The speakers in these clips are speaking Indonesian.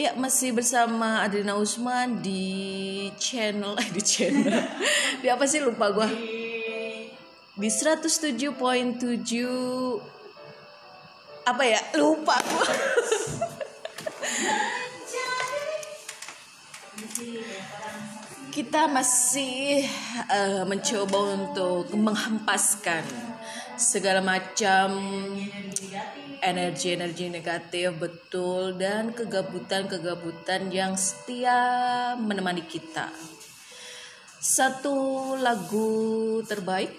Iya masih bersama Adrina Usman di channel eh di channel. Di apa sih? Lupa gua. Di 107.7 apa ya? Lupa gua. Kita masih uh, mencoba untuk menghempaskan segala macam energi-energi negatif betul dan kegabutan-kegabutan yang setia menemani kita. Satu lagu terbaik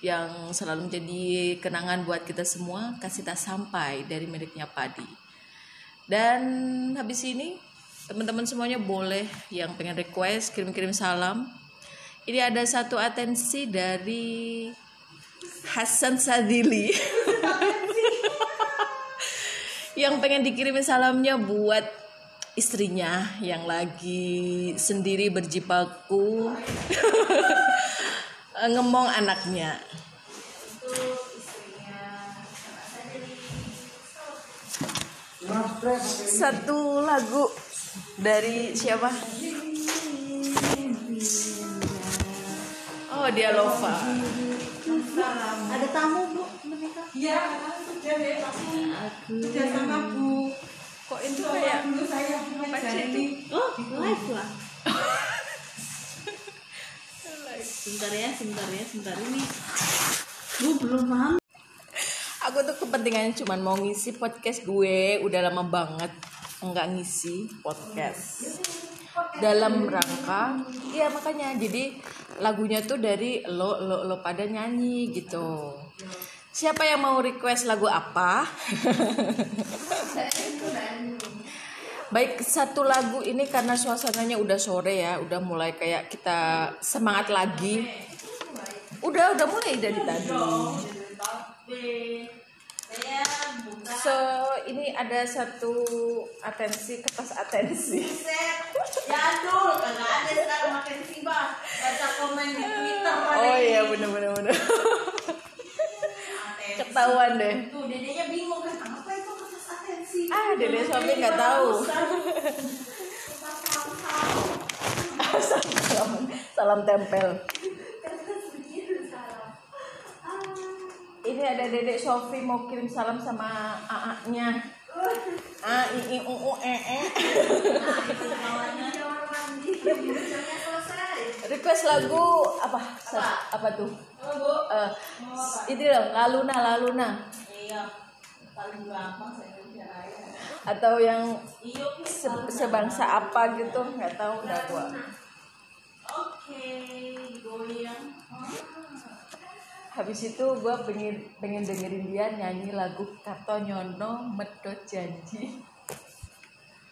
yang selalu menjadi kenangan buat kita semua kasih tak sampai dari miliknya Padi. Dan habis ini teman-teman semuanya boleh yang pengen request kirim-kirim salam. Ini ada satu atensi dari Hasan Sadili. yang pengen dikirimin salamnya buat istrinya yang lagi sendiri berjibaku ngemong anaknya. Satu lagu dari siapa? Oh, dia Lova. Ada tamu, Bu, mereka. Iya, sudah deh. Aku sudah sama Bu. Kok itu kayak dulu saya mengajari. Oh, live lah. Sebentar ya, sebentar ya, sebentar ini. Bu belum paham. Aku tuh kepentingannya cuman mau ngisi podcast gue udah lama banget nggak ngisi podcast dalam rangka. Iya makanya. Jadi lagunya tuh dari lo lo lo pada nyanyi gitu. Siapa yang mau request lagu apa? Baik satu lagu ini karena suasananya udah sore ya. Udah mulai kayak kita semangat lagi. Udah udah mulai dari tadi. So ini ada satu atensi kertas atensi. Ya dul, kagak ada sekarang makin tiba. Baca komen di Twitter Oh iya bener bener bener. Ketahuan deh. Tuh, dedenya bingung kan, apa itu kertas atensi? Ah, dede suami nggak tahu. salam, salam tempel. Ini ada dedek Sofi mau kirim salam sama AA-nya. A I I U U E E. Request lagu apa? Sa- Apa tuh? Oh, Bu. Eh, itu loh, Laluna Laluna Iya. Paling gampang saya atau yang se- sebangsa apa gitu nggak tahu udah gua. Oke, goyang. Habis itu gua pengen pengen dengerin dia nyanyi lagu Kartonyono Medot Janji.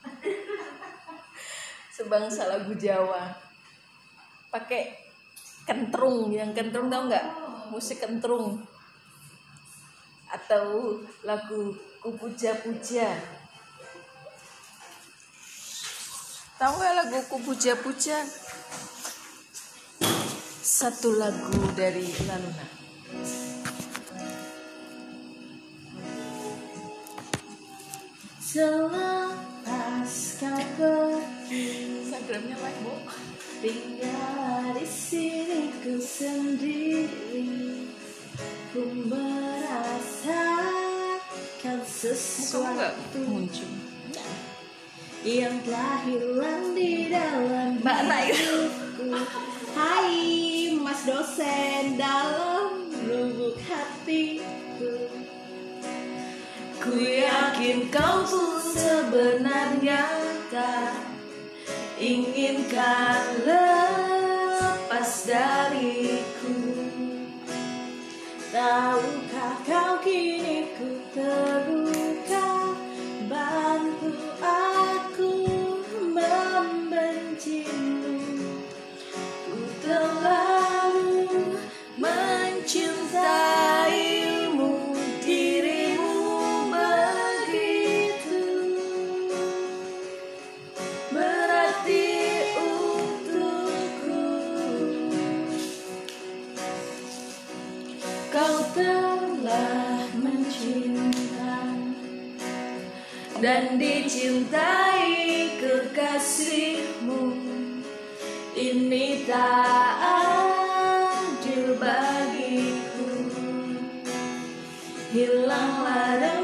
Sebangsa lagu Jawa. Pakai kentrung, yang kentrung tau nggak? Musik kentrung. Atau lagu Kupuja-puja. Tahu nggak lagu Kupuja-puja? Satu lagu dari Laluna. Selepas kau pergi, Instagramnya like bu. Tinggal di sini ku sendiri. Ku merasakan sesuatu muncul? yang telah hilang di dalam Mbak Rai. hidupku. Hai Mas dosen dalam lubuk hatiku. Ku yakin kau pun sebenarnya tak inginkan lepas dariku. Tahukah kau kini ku terluka kekasihmu Ini tak adil bagiku. Hilanglah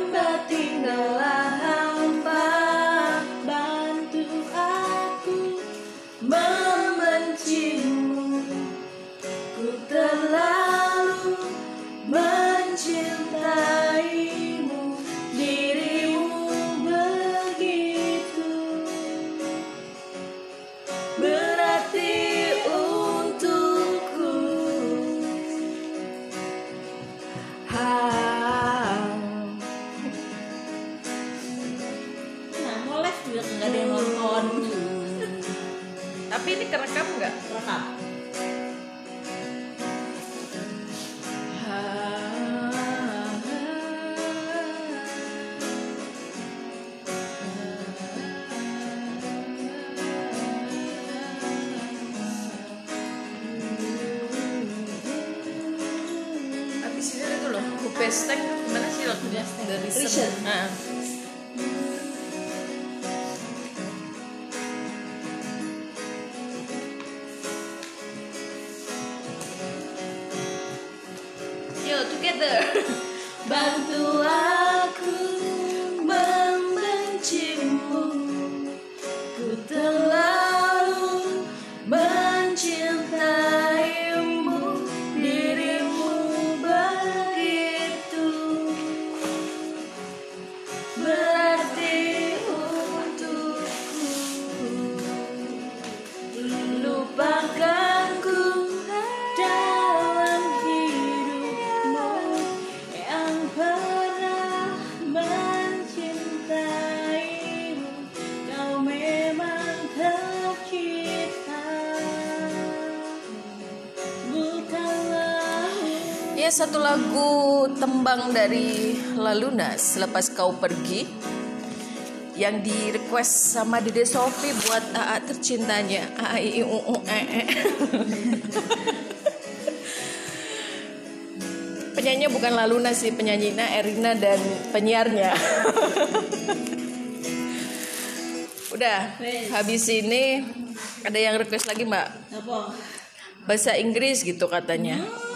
Kupestek gimana sih lagunya? Reason. Reason. Ah. Yo, together. Bantu Satu lagu tembang dari Laluna Selepas kau pergi yang di request sama Dede Sofi buat AA tercintanya A I U U E E. Penyanyinya bukan Laluna sih, penyanyinya Erina dan penyiarnya. Udah, habis ini ada yang request lagi mbak Apa? bahasa Inggris gitu katanya.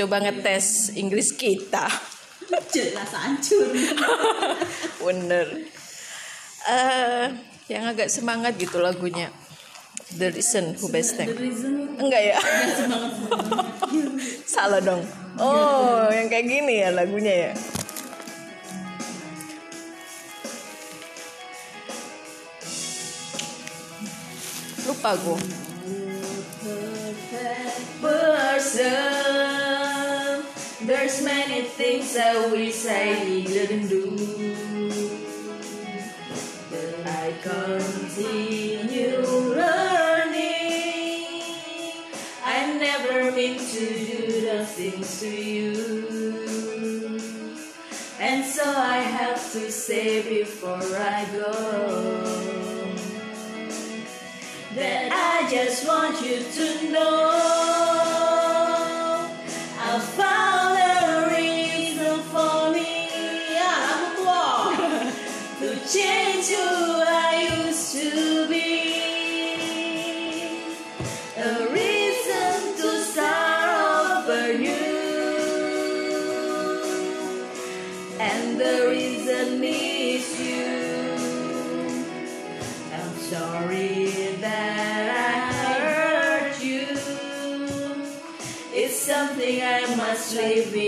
Coba ngetes Inggris kita. Jelas hancur. Bener. Eh, yang agak semangat gitu lagunya. The Reason Who Best reason Enggak ya? ya semangat. Salah dong. Oh, yang kayak gini ya lagunya ya. Lupa gue. Person, there's many things I wish I didn't do. But I continue learning. I never meant to do those things to you. And so I have to say before I go that I just want you to know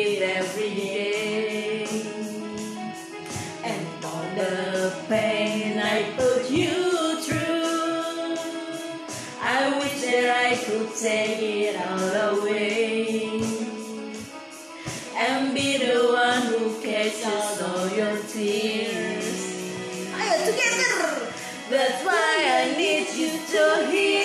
with every day. And all the pain I put you through, I wish that I could take it all away. And be the one who catches all your tears. Ayo together. That's why I need you to hear.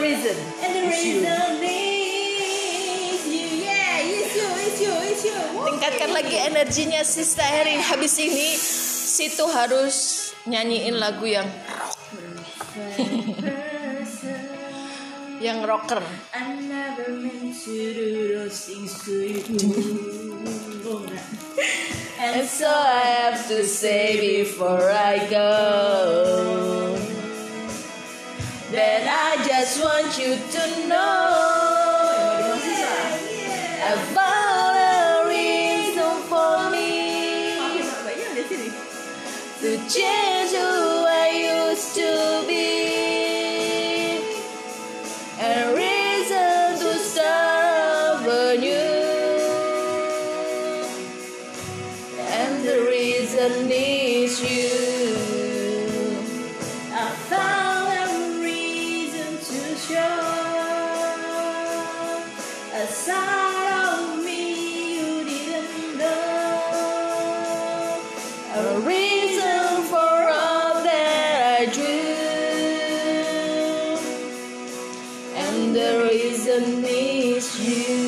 Reason And the is you. reason is you. Yeah, it's you, it's you, it's you. tingkatkan lagi energinya Sista Erin habis ini situ harus nyanyiin lagu yang yang rocker I never meant to do those things to you. Enggak. and so I have to say before I go just want you to know found a reason for me to change who I used to be. A reason to start anew. And the reason is And the reason is you.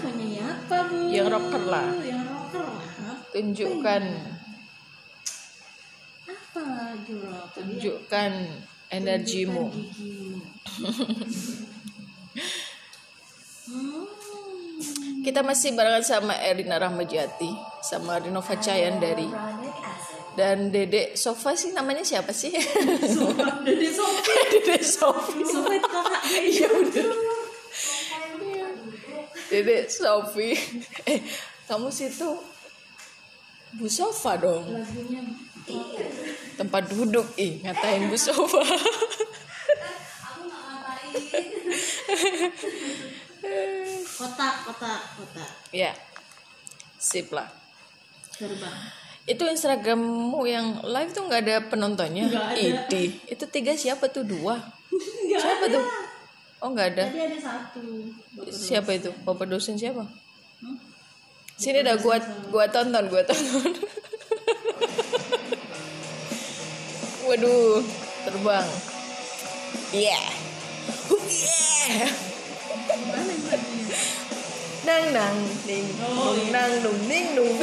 Mau nyanyi apa bu? Yang rocker lah. Yang rocker lah. Tunjukkan, Apa tunjukkan energimu. Kita masih barengan sama Erina Rahmajati, sama Rino Facayandari. Dan Dede Sofa sih namanya siapa sih? Dede Sofi. Dede Sofi. Sofi itu kakak. Iya. Dede Sofi. Eh, kamu situ Bu Sofa dong. Lagunya Tempat duduk. Ih, ngatain Bu Sofa. kotak, kotak, kotak. ya. Sip lah. Terbang. Itu Instagrammu yang live tuh nggak ada penontonnya? Ada. Idi. Itu tiga siapa tuh? Dua. Enggak Siapa ada. tuh? Oh nggak ada. Tadi ada satu. Bapak Siapa itu? Bapak dosen siapa? Hmm? Sini dah gua gua tonton, gua tonton. Waduh, terbang. Yeah. Yeah. Nang nang ning Oh, iya. nang nung ning nung.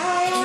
fire.